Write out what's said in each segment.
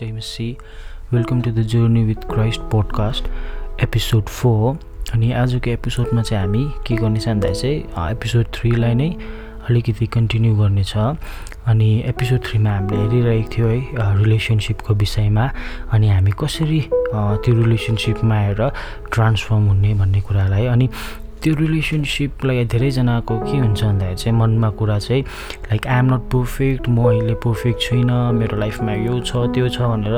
जय मसी welcome to the journey with Christ podcast episode four अनि आजको एपिसोडमा चाहिँ हामी के गर्नेछ भन्दा चाहिँ एपिसोड थ्रीलाई नै अलिकति कन्टिन्यू गर्नेछ अनि एपिसोड थ्रीमा हामीले हेरिरहेको थियो है रिलेसनसिपको विषयमा। अनि हामी कसरी त्यो रिलेसनसिपमा आएर ट्रान्सफर्म हुने भन्ने कुरालाई। अनि त्यो रिलेसनसिपलाई धेरैजनाको के हुन्छ भन्दाखेरि चाहिँ मनमा कुरा चाहिँ like I am not perfect म अहिले पर्फेक्ट छुइनँ मेरो लाइफमा यो छ त्यो छ भनेर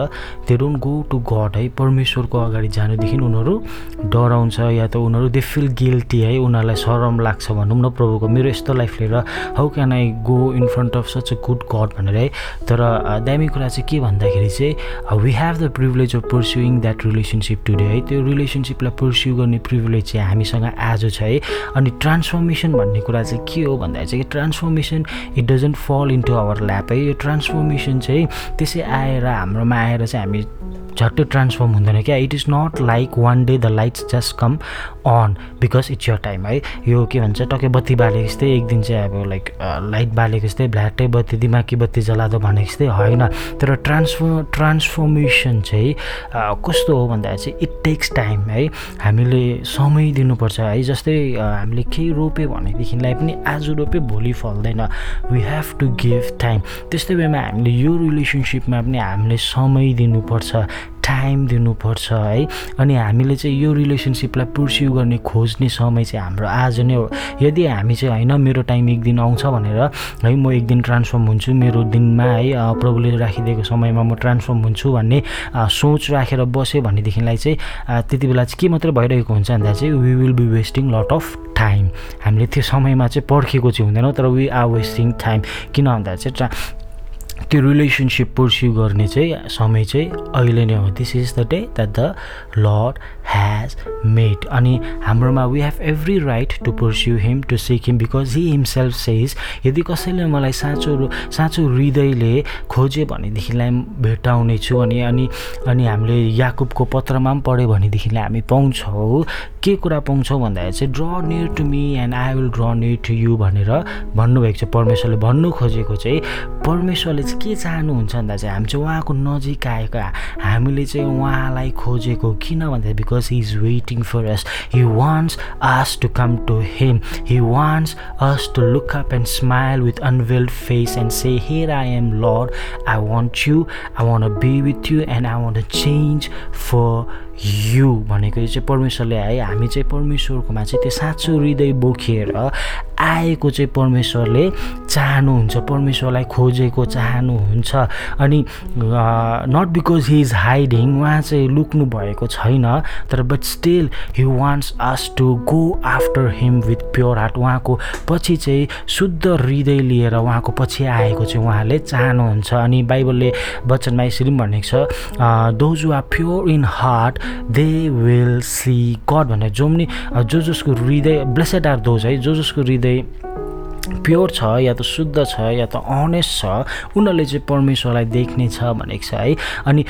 they don't go to God है। परमेश्वरको अगाडि जानुदेखि उनीहरू डराउँछ या त उनीहरू दे फिल गिल्टी है। उनीहरूलाई सरम लाग्छ भनौँ न प्रभुको। मेरो यस्तो लाइफ लिएर how can I go in front of such a good God भनेर है। तर दामी कुरा चाहिँ के भन्दाखेरि चाहिँ we have the privilege of pursuing that relationship today है। त्यो रिलेसनसिपलाई पर्स्यु गर्ने प्रिभिलेज चाहिँ हामीसँग आज छ है? अनि ट्रान्सफर्मेसन भन्ने कुरा चाहिँ के हो भन्दाखेरि चाहिँ transformation it doesn't fall into our lap है? यो ट्रान्सफर्मेसन चाहिँ त्यसै आएर हाम्रोमा आएर चाहिँ हामी झट्ट ट्रान्सफर्म हुँदैन क्या? It is not like one day the lights just come on because it's your time है? यो के भन्छ टक्कै बत्ती बालेको जस्तै एक दिन चाहिँ अब लाइक लाइट बालेको जस्तै भ्ल्याटै बत्ती दिमागी बत्ती जलादो भनेको जस्तै होइन। तर ट्रान्सफर ट्रान्सफर्मेसन चाहिँ कस्तो हो भन्दा चाहिँ इट टेक्स टाइम है? हामीले समय दिनुपर्छ है? जस्तै हामीले केही रोप्यो भनेदेखिलाई पनि आज रोप्यो भोलि फल्दैन। We have to give time त्यस्तै बेलामा हामीले यो रिलेसनसिपमा पनि हामीले समय दिनुपर्छ। टाइम दिनुपर्छ है? अनि हामीले चाहिँ यो रिलेसनसिपलाई पर्स्यु गर्ने खोज्ने समय चाहिँ हाम्रो आज नै हो। यदि हामी चाहिँ होइन मेरो टाइम एक दिन आउँछ भनेर है म एक दिन ट्रान्सफर्म हुन्छु मेरो दिनमा है प्रभुले राखिदिएको समयमा म ट्रान्सफर्म हुन्छु भन्ने सोच राखेर बस्यो भनेदेखिलाई चाहिँ त्यति बेला चाहिँ के मात्रै भइरहेको हुन्छ भन्दा चाहिँ we will be wasting lot of time हामीले त्यो समयमा चाहिँ पर्खेको चाहिँ हुँदैनौँ तर वी आर वेस्टिङ टाइम किन भन्दा चाहिँ त्यो रिलेसनसिप पर्स्यु गर्ने चाहिँ समय चाहिँ अहिले नै हो. This is the day that the Lord has made अनि हाम्रोमा we have every right to pursue him to seek him because he himself says यदि कसैले मलाई साँचो साँचो हृदयले खोज्यो भनेदेखिलाई भेटाउने छु अनि अनि अनि हामीले याकुबको पत्रमा पनि पढ्यो भनेदेखिलाई हामी पाउँछौँ के कुरा पाउँछौँ भन्दाखेरि चाहिँ draw near to me and I will draw near to you भनेर भन्नुभएको छ। परमेश्वरले भन्नु खोजेको चाहिँ परमेश्वरले चाहिँ के चाहनुहुन्छ भन्दा चाहिँ हामी चाहिँ उहाँको नजिक आएको हामीले चाहिँ उहाँलाई खोजेको किन भन्दा because he is waiting for us he wants us to come to him he wants us to look up and smile with unveiled face and say here I am Lord I want you I want be with you and I want change for you भनेको चाहिँ परमेश्वरले है हामी चाहिँ परमेश्वरकोमा चाहिँ त्यो साँचो हृदय बोकेर आएको चाहिँ परमेश्वरले चाहनुहुन्छ परमेश्वरलाई खोजेको चाहनुहुन्छ। अनि not because he is hiding उहाँ चाहिँ लुक्नु भएको छैन तर but still he wants us to go after him with pure heart उहाँको पछि चाहिँ शुद्ध हृदय लिएर उहाँको पछि आएको चाहिँ उहाँले चाहनुहुन्छ। अनि बाइबलले वचनमा यसरी भनेको छ those are pure in heart they will see God भनेर। जो पनि जो जसको हृदय ब्लेसेड आर दोज है जो जसको हृदय प्योर छ या त शुद्ध छ या त अनेस्ट छ उनीहरूले चाहिँ परमेश्वरलाई देख्ने छ भनेको छ है। अनि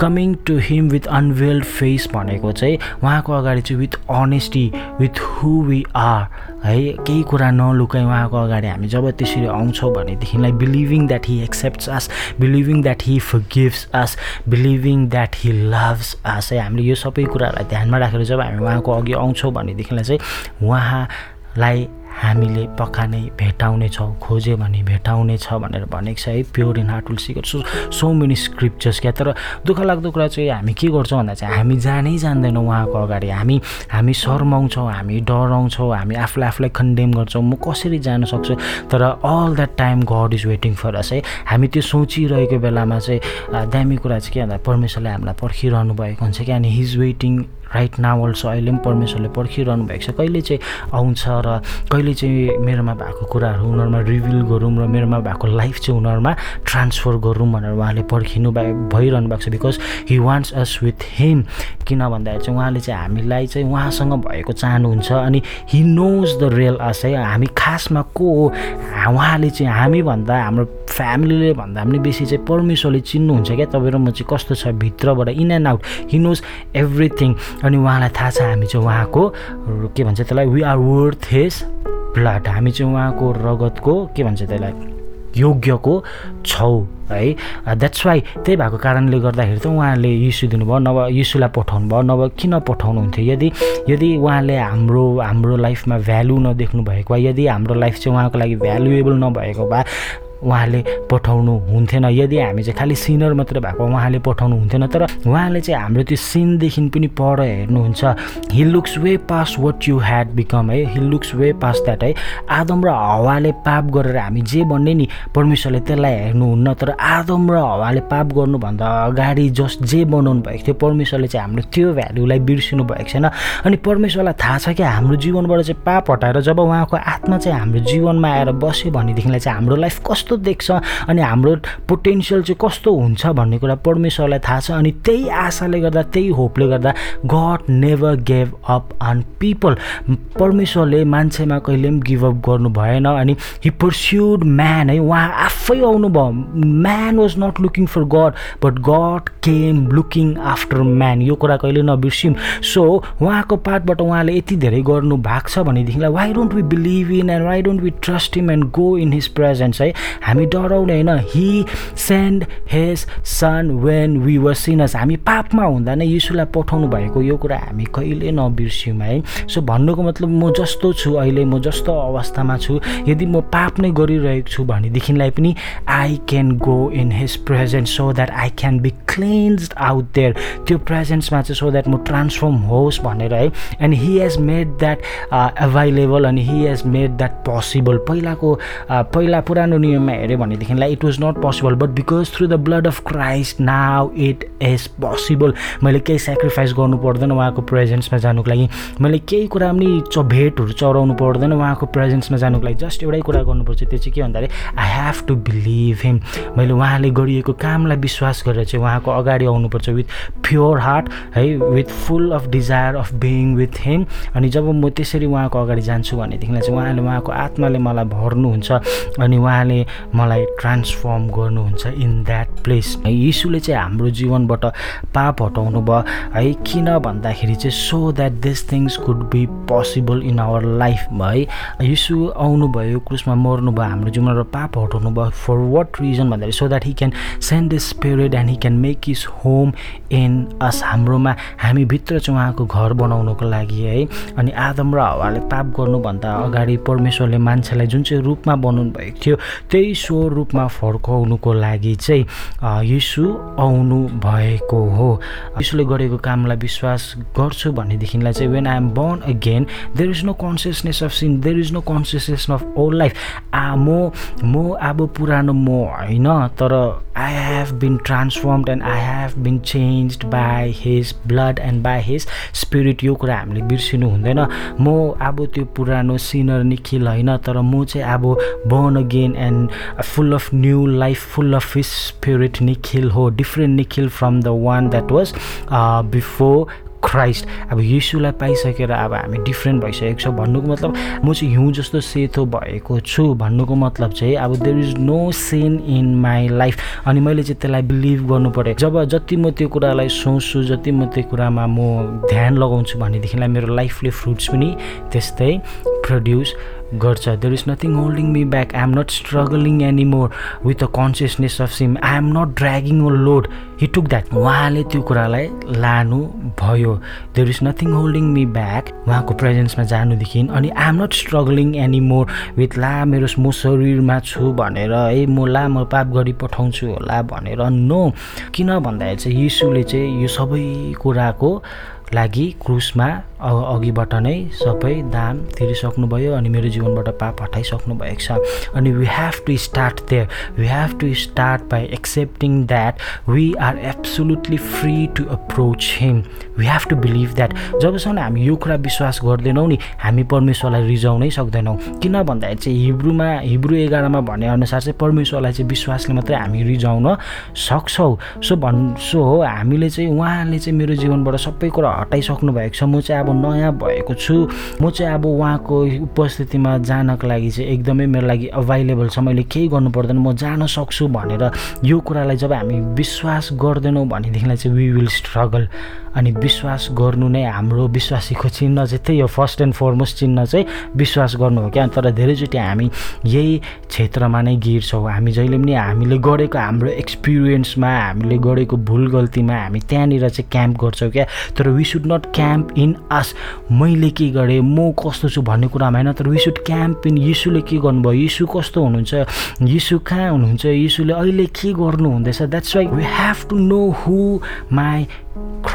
coming to him with unveiled face भनेको चाहिँ उहाँको अगाडि चाहिँ with honesty with who we are है। केही कुरा नलुकाइ उहाँको अगाडि हामी जब त्यसरी आउँछौँ भनेदेखिलाई believing that he accepts us believing that he gives us believing that he loves us है। हामीले यो सबै कुराहरूलाई ध्यानमा राखेर जब हामी उहाँको अघि आउँछौँ भनेदेखिलाई चाहिँ उहाँलाई हामीले पक्का नै भेटाउने छौँ खोज्यो भने भेटाउने छ भनेर भनेको छ। है pure in heart will seeker so so many scriptures क्या। तर दुःख लाग्दो कुरा चाहिँ हामी के गर्छौँ भन्दा चाहिँ हामी जानै जान्दैनौँ उहाँको अगाडि। हामी हामी शर्माउँछौँ हामी डराउँछौँ हामी आफूलाई आफूलाई कन्डेम गर्छौँ। म कसरी जान सक्छु? तर all that time God is waiting for us है। हामी त्यो सोचिरहेको बेलामा चाहिँ दामी कुरा चाहिँ के भन्दा परमेश्वरले हामीलाई पर्खिरहनु भएको हुन्छ कि अनि he's waiting right now also अहिले पनि परमेश्वरले पर्खिरहनु भएको छ। कहिले चाहिँ आउँछ र कहिले चाहिँ मेरोमा भएको कुराहरू उनीहरूमा रिभिल गरौँ र मेरोमा भएको लाइफ चाहिँ उनीहरूमा ट्रान्सफर गरौँ भनेर उहाँले पर्खिनु भइरहनु भएको छ। Because he wants us with him किन भन्दाखेरि चाहिँ उहाँले चाहिँ हामीलाई चाहिँ उहाँसँग भएको चाहनुहुन्छ अनि he knows the real us है हामी खासमा को हो? उहाँले चाहिँ हामीभन्दा हाम्रो फ्यामिलीले भन्दा पनि बेसी चाहिँ परमेश्वरले चिन्नुहुन्छ क्या? तपाईँ र म चाहिँ कस्तो छ भित्रबाट in and out he knows everything अनि उहाँलाई थाहा छ हामी चाहिँ उहाँको के भन्छ त्यसलाई we are worth his blood हामी चाहिँ उहाँको रगतको के भन्छ त्यसलाई योग्यको छौ है? द्याट्स वाइ त्यही भएको कारणले गर्दाखेरि त उहाँले यीशु दिनुभयो नभए यीशुलाई पठाउनु भयो। नभए किन पठाउनुहुन्थ्यो? यदि यदि उहाँले हाम्रो हाम्रो लाइफमा भ्यालु नदेख्नु भएको भए यदि हाम्रो लाइफ चाहिँ उहाँको लागि भ्यालुएबल नभएको भए उहाँले पठाउनु हुन्थेन। यदि हामी चाहिँ खालि सिनर मात्रै भएको उहाँले पठाउनु हुन्थेन तर उहाँले चाहिँ हाम्रो त्यो सिनदेखि पनि पर हेर्नुहुन्छ। He looks way past what you had become है। He looks way past that है। आदम र हवाले पाप गरेर हामी जे भन्ने नि परमेश्वरले त्यसलाई हेर्नुहुन्न तर आदम र हवाले पाप गर्नुभन्दा अगाडि जस जे बनाउनु भएको थियो परमेश्वरले चाहिँ हाम्रो त्यो भ्यालुलाई बिर्सिनु भएको छैन। अनि परमेश्वरलाई थाहा छ कि हाम्रो जीवनबाट चाहिँ पाप हटाएर जब उहाँको आत्मा चाहिँ हाम्रो जीवनमा आएर बस्यो भनेदेखिलाई चाहिँ हाम्रो लाइफ कस्तो कस्तो देख्छ अनि हाम्रो पोटेन्सियल चाहिँ कस्तो हुन्छ भन्ने कुरा परमेश्वरलाई थाहा छ अनि त्यही आशाले गर्दा त्यही होपले गर्दा God never gave up on people परमेश्वरले मान्छेमा कहिले पनि गिभअप गर्नु भएन अनि हि पर्स्युड म्यान है उहाँ आफै आउनुभयो man was not looking for God but God came looking after man यो कुरा कहिले नबिर्सिम सो उहाँको पार्टबाट उहाँले यति धेरै गर्नु भएको छ भनेदेखिलाई why don't we believe in and why don't we trust him and go in his presence है हामी डराउने होइन he send his son when we were sinners हामी पापमा हुँदा नै यीशुलाई पठाउनु भएको यो कुरा हामी कहिले नबिर्स्यौँ है। सो भन्नुको मतलब म जस्तो छु अहिले म जस्तो अवस्थामा छु। यदि म पाप नै गरिरहेको छु भनेदेखिलाई पनि I can go in his presence so that I can be cleanse out there त्यो प्रेजेन्समा चाहिँ सो द्याट म ट्रान्सफर्म होस् भनेर है। And he has made that available अनि he has made that possible पहिलाको uh, पहिला पुरानो नियममा हेऱ्यो भनेदेखिलाई it was not possible but because through the blood of Christ now it is possible मैले केही सेक्रिफाइस गर्नु पर्दैन उहाँको प्रेजेन्समा जानुको लागि। मैले केही कुरा पनि च भेटहरू चढाउनु पर्दैन उहाँको प्रेजेन्समा जानुको लागि। जस्ट एउटै कुरा गर्नुपर्छ त्यो चाहिँ के भन्दाखेरि I have to believe him मैले उहाँले गरिएको कामलाई विश्वास गरेर चाहिँ उहाँको अगाडि आउनुपर्छ विथ प्योर हार्ट है with full of desire of being with him अनि जब म त्यसरी उहाँको अगाडि जान्छु भनेदेखिलाई चाहिँ उहाँले उहाँको आत्माले मलाई भर्नुहुन्छ। अनि उहाँले मलाई ट्रान्सफर्म गर्नुहुन्छ इन द्याट प्लेस यीशुले चाहिँ हाम्रो जीवनबाट पाप हटाउनु भयो। है किन भन्दाखेरि चाहिँ so that this things could be possible in our life है यीशु आउनुभयो क्रुसमा मर्नुभयो हाम्रो जीवनबाट पाप हटाउनु भयो। फर वाट रिजन भन्दाखेरि so that he can send the spirit and he can make his home in us हाम्रोमा। हामीभित्र चाहिँ उहाँको घर बनाउनुको लागि है। अनि आदम र हावाले पाप गर्नुभन्दा अगाडि परमेश्वरले मान्छेलाई जुन चाहिँ रूपमा बनाउनु भएको थियो त्यही स्वर रूपमा फर्काउनुको लागि चाहिँ यीशु आउनु भएको हो। यीशुले गरेको कामलाई विश्वास गर्छु भनेदेखिलाई चाहिँ when I am born again there is no consciousness of sin there is no consciousness of old life आ म म अब पुरानो म होइन तर I have been transformed and I have been change by his blood and by his spirit यो कुरा हामीले बिर्सिनु हुँदैन। म अब त्यो पुरानो सिनर निखिल होइन तर म चाहिँ अब born again and new life, full of His Spirit, Nikhil ho, different Nikhil from the one that was uh, before Christ अब यीशुलाई पाइसकेर अब हामी डिफ्रेन्ट भइसकेको छ भन्नुको मतलब म चाहिँ हिउँ जस्तो सेतो भएको छु भन्नुको मतलब चाहिँ अब there is no sin in my life अनि मैले चाहिँ त्यसलाई बिलिभ गर्नु पऱ्यो। जब जति म त्यो कुरालाई सोच्छु जति म त्यो कुरामा म ध्यान लगाउँछु भनेदेखिलाई मेरो लाइफले फ्रुट्स पनि त्यस्तै प्रड्युस गर्छ। There is nothing holding me back I am not struggling any more with a consciousness of sin I am not dragging a load he took that उहाँले त्यो कुरालाई लानु भयो। There is nothing holding me back उहाँको प्रेजेन्समा जानुदेखि। अनि I am not struggling any more with law मेरो म शरीरमा छु भनेर है म ला म पाप गरी पठाउँछु होला भनेर। नो किन भन्दाखेरि चाहिँ यीशुले चाहिँ यो सबै कुराको लागि क्रुसमा अघिबाट नै सबै दाम तिरिसक्नुभयो अनि मेरो जीवनबाट पाप हटाइसक्नु भएको छ। अनि we have to start there we have to start by accepting that we are absolutely free to approach him we have to believe that जबसम्म हामी यो कुरा विश्वास गर्दैनौँ नि हामी परमेश्वरलाई रिजाउनै सक्दैनौँ। किन भन्दाखेरि चाहिँ हिब्रूमा हिब्रू एघारमा भनेअनुसार चाहिँ परमेश्वरलाई चाहिँ विश्वासले मात्रै हामी रिजाउन सक्छौँ। सो भन् सो हो हामीले चाहिँ उहाँले चाहिँ मेरो जीवनबाट सबै कुरा हटाइसक्नु भएको छ। म चाहिँ अब नयाँ भएको छु। म चाहिँ अब उहाँको उपस्थितिमा जानको लागि चाहिँ एकदमै मेरो लागि अभाइलेबल छ। मैले केही गर्नु पर्दैन म जान सक्छु भनेर यो कुरालाई जब हामी विश्वास गर्दैनौँ भनेदेखिलाई चाहिँ वी विल स्ट्रगल अनि विश्वास गर्नु नै हाम्रो विश्वासीको चिन्ह चाहिँ त्यही हो। फर्स्ट एन्ड फरमोस्ट चिन्ह चाहिँ विश्वास गर्नु हो क्या। तर धेरैचोटि हामी यही क्षेत्रमा नै गिर्छौँ। हामी जहिले पनि हामीले गरेको हाम्रो एक्सपिरियन्समा हामीले गरेको भुल गल्तीमा हामी त्यहाँनिर चाहिँ क्याम्प गर्छौँ क्या। तर we should not camp in us मैले के गरेँ? म कस्तो छु भन्ने कुरामा होइन तर वी सुड क्याम्प इन यीशुले के गर्नुभयो? यीशु कस्तो हुनुहुन्छ? यीशु कहाँ हुनुहुन्छ? यीशुले अहिले के गर्नु हुँदैछ? That's why we have to know who my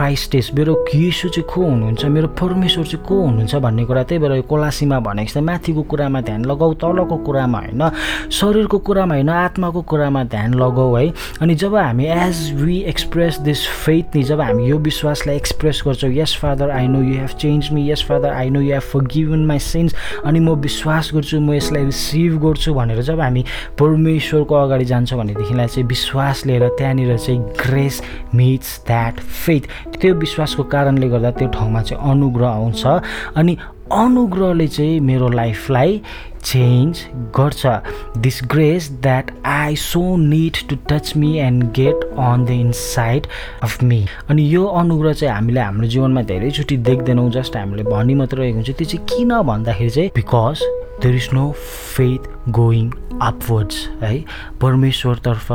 Christ is मेरो यीशु चाहिँ को हुनुहुन्छ? मेरो परमेश्वर चाहिँ को हुनुहुन्छ भन्ने कुरा? त्यही भएर कोलासीमा भनेको जस्तै माथिको कुरामा ध्यान लगाऊ तलको कुरामा होइन शरीरको कुरामा होइन आत्माको कुरामा ध्यान लगाऊ है। अनि जब हामी as we express this faith नि जब हामी यो विश्वासलाई एक्सप्रेस गर्छौँ yes father I know you have change me yes father I know you have forgiven my sins अनि म विश्वास गर्छु म यसलाई रिसिभ गर्छु भनेर जब हामी परमेश्वरको अगाडि जान्छौँ भनेदेखिलाई चाहिँ विश्वास लिएर त्यहाँनिर चाहिँ ग्रेस मिट्स द्याट फेथ त्यो विश्वासको कारणले गर्दा त्यो ठाउँमा चाहिँ अनुग्रह आउँछ अनि अनुग्रहले चाहिँ मेरो लाइफलाई चेन्ज गर्छ. This grace that I so need to touch me and get on the inside of me अनि यो अनुग्रह चाहिँ हामीले हाम्रो जीवनमा धेरैचोटि देख्दैनौँ जस्ट हामीले भनी मात्र रहेको हुन्छ। त्यो चाहिँ किन भन्दाखेरि चाहिँ because there is no faith going upwards है? परमेश्वरतर्फ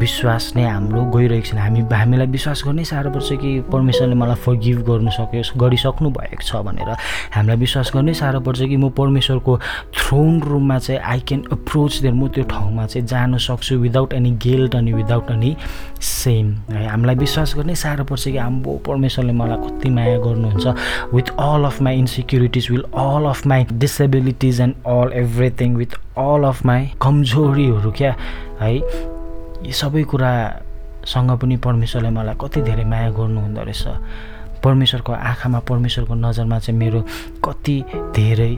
विश्वास नै हाम्रो गइरहेको छैन। हामी हामीलाई विश्वास गर्नै साह्रो पर्छ कि परमेश्वरले मलाई फर्गिभ गर्नु सक्यो गरिसक्नु भएको छ भनेर। हामीलाई विश्वास गर्नै साह्रो पर्छ कि म परमेश्वरको थ्रोन रुममा चाहिँ आई क्यान अप्रोच देयर म त्यो ठाउँमा चाहिँ जान सक्छु विदाउट एनी गिल्ट अनि विदाउट एनी सेम है? हामीलाई विश्वास गर्नै साह्रो पर्छ कि आम्बो परमेश्वरले मलाई कति माया गर्नुहुन्छ। With all of my insecurities with all of my disabilities and all everything with all of my कमजोरीहरू क्या? है? यी सबै कुरासँग पनि परमेश्वरले मलाई कति धेरै माया गर्नुहुँदो रहेछ। परमेश्वरको आँखामा परमेश्वरको नजरमा चाहिँ मेरो कति धेरै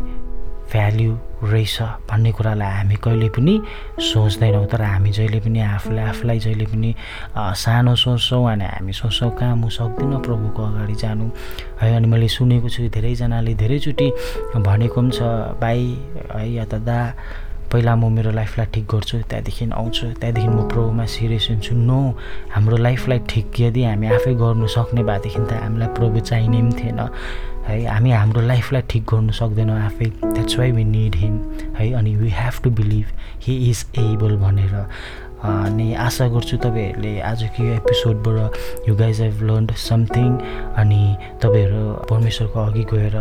भ्याल्यु रहेछ भन्ने कुरालाई हामी कहिले पनि सोच्दैनौँ। तर हामी जहिले पनि आफूले आफूलाई जहिले पनि सानो सोच्छौँ अनि हामी सोच्छौँ कहाँ म सक्दिनँ प्रभुको अगाडि जानु। है अनि मैले सुनेको छु धेरैजनाले धेरैचोटि भनेको पनि छ भाइ है या त दा पहिला म मेरो लाइफलाई ठिक गर्छु त्यहाँदेखि आउँछु। त्यहाँदेखि म प्रभुमा सिरियस हुन्छु। नो हाम्रो लाइफलाई ठिक यदि हामी आफै गर्नु सक्ने भएदेखि त हामीलाई प्रभु चाहिने पनि थिएन। है हामी हाम्रो लाइफलाई ठिक गर्नु सक्दैनौँ आफै। That's why we need him है अनि we have to believe he is able भनेर। अनि आशा गर्छु तपाईँहरूले आजको यो एपिसोडबाट you guys have learn something अनि तपाईँहरू परमेश्वरको अघि गएर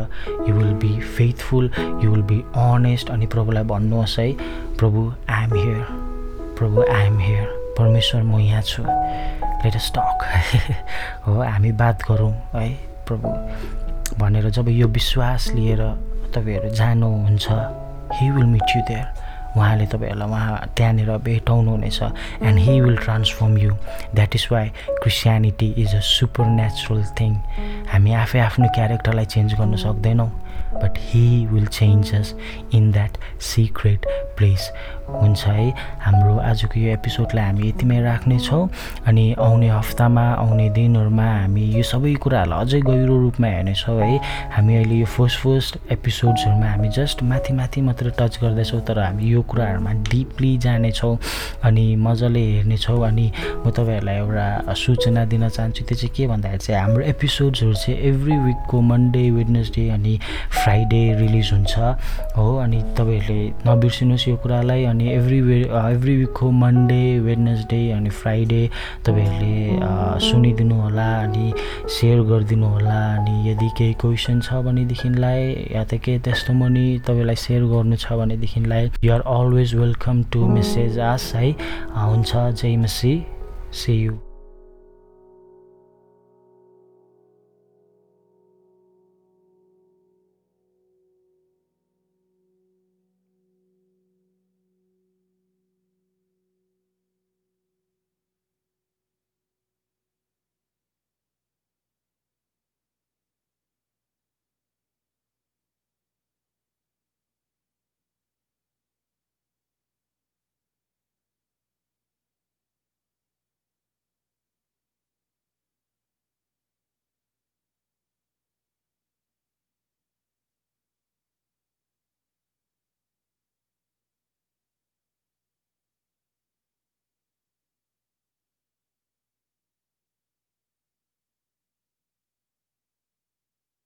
you will be faithful you will be honest अनि प्रभुलाई भन्नुहोस् है प्रभु आई एम हियर प्रभु आई एम हियर परमेश्वर म यहाँ छु। लेट स्टक हो हामी बात गरौँ है प्रभु। भनेर जब यो विश्वास लिएर तपाईँहरू जानुहुन्छ he will meet you there उहाँले तपाईँहरूलाई उहाँ त्यहाँनिर भेटाउनुहुनेछ and he will transform you that is why Christianity is a supernatural thing हामी आफै आफ्नो क्यारेक्टरलाई चेन्ज गर्न सक्दैनौँ but he will change in that secret place हुन्छ है। हाम्रो आजको यो एपिसोडलाई हामी यतिमै राख्नेछौँ अनि आउने हप्तामा आउने दिनहरूमा हामी यो सबै कुराहरूलाई अझै गहिरो रूपमा हेर्नेछौँ है। हामी अहिले यो फर्स्ट फर्स्ट एपिसोड्सहरूमा हामी जस्ट माथि माथि मात्र टच गर्दैछौँ तर हामी यो कुराहरूमा डिपली जानेछौँ अनि मजाले हेर्नेछौँ। अनि म तपाईँहरूलाई एउटा सूचना दिन चाहन्छु त्यो चाहिँ के भन्दाखेरि चाहिँ हाम्रो एपिसोड्सहरू चाहिँ एभ्री विकको मन्डे वेडनेसडे अनि फ्राइडे रिलिज हुन्छ। हो अनि तपाईँहरूले नबिर्सिनुहोस् यो कुरालाई अनि एभ्री वे एभ्री विकको मन्डे वेडनेसडे अनि फ्राइडे तपाईँहरूले सुनिदिनु होला अनि सेयर गरिदिनु होला अनि यदि केही क्वेसन छ भनेदेखिलाई या त केही त्यस्तो मनी तपाईँलाई सेयर गर्नु छ भनेदेखिलाई you're always welcome to message us है? हुन्छ जय मसी सी यु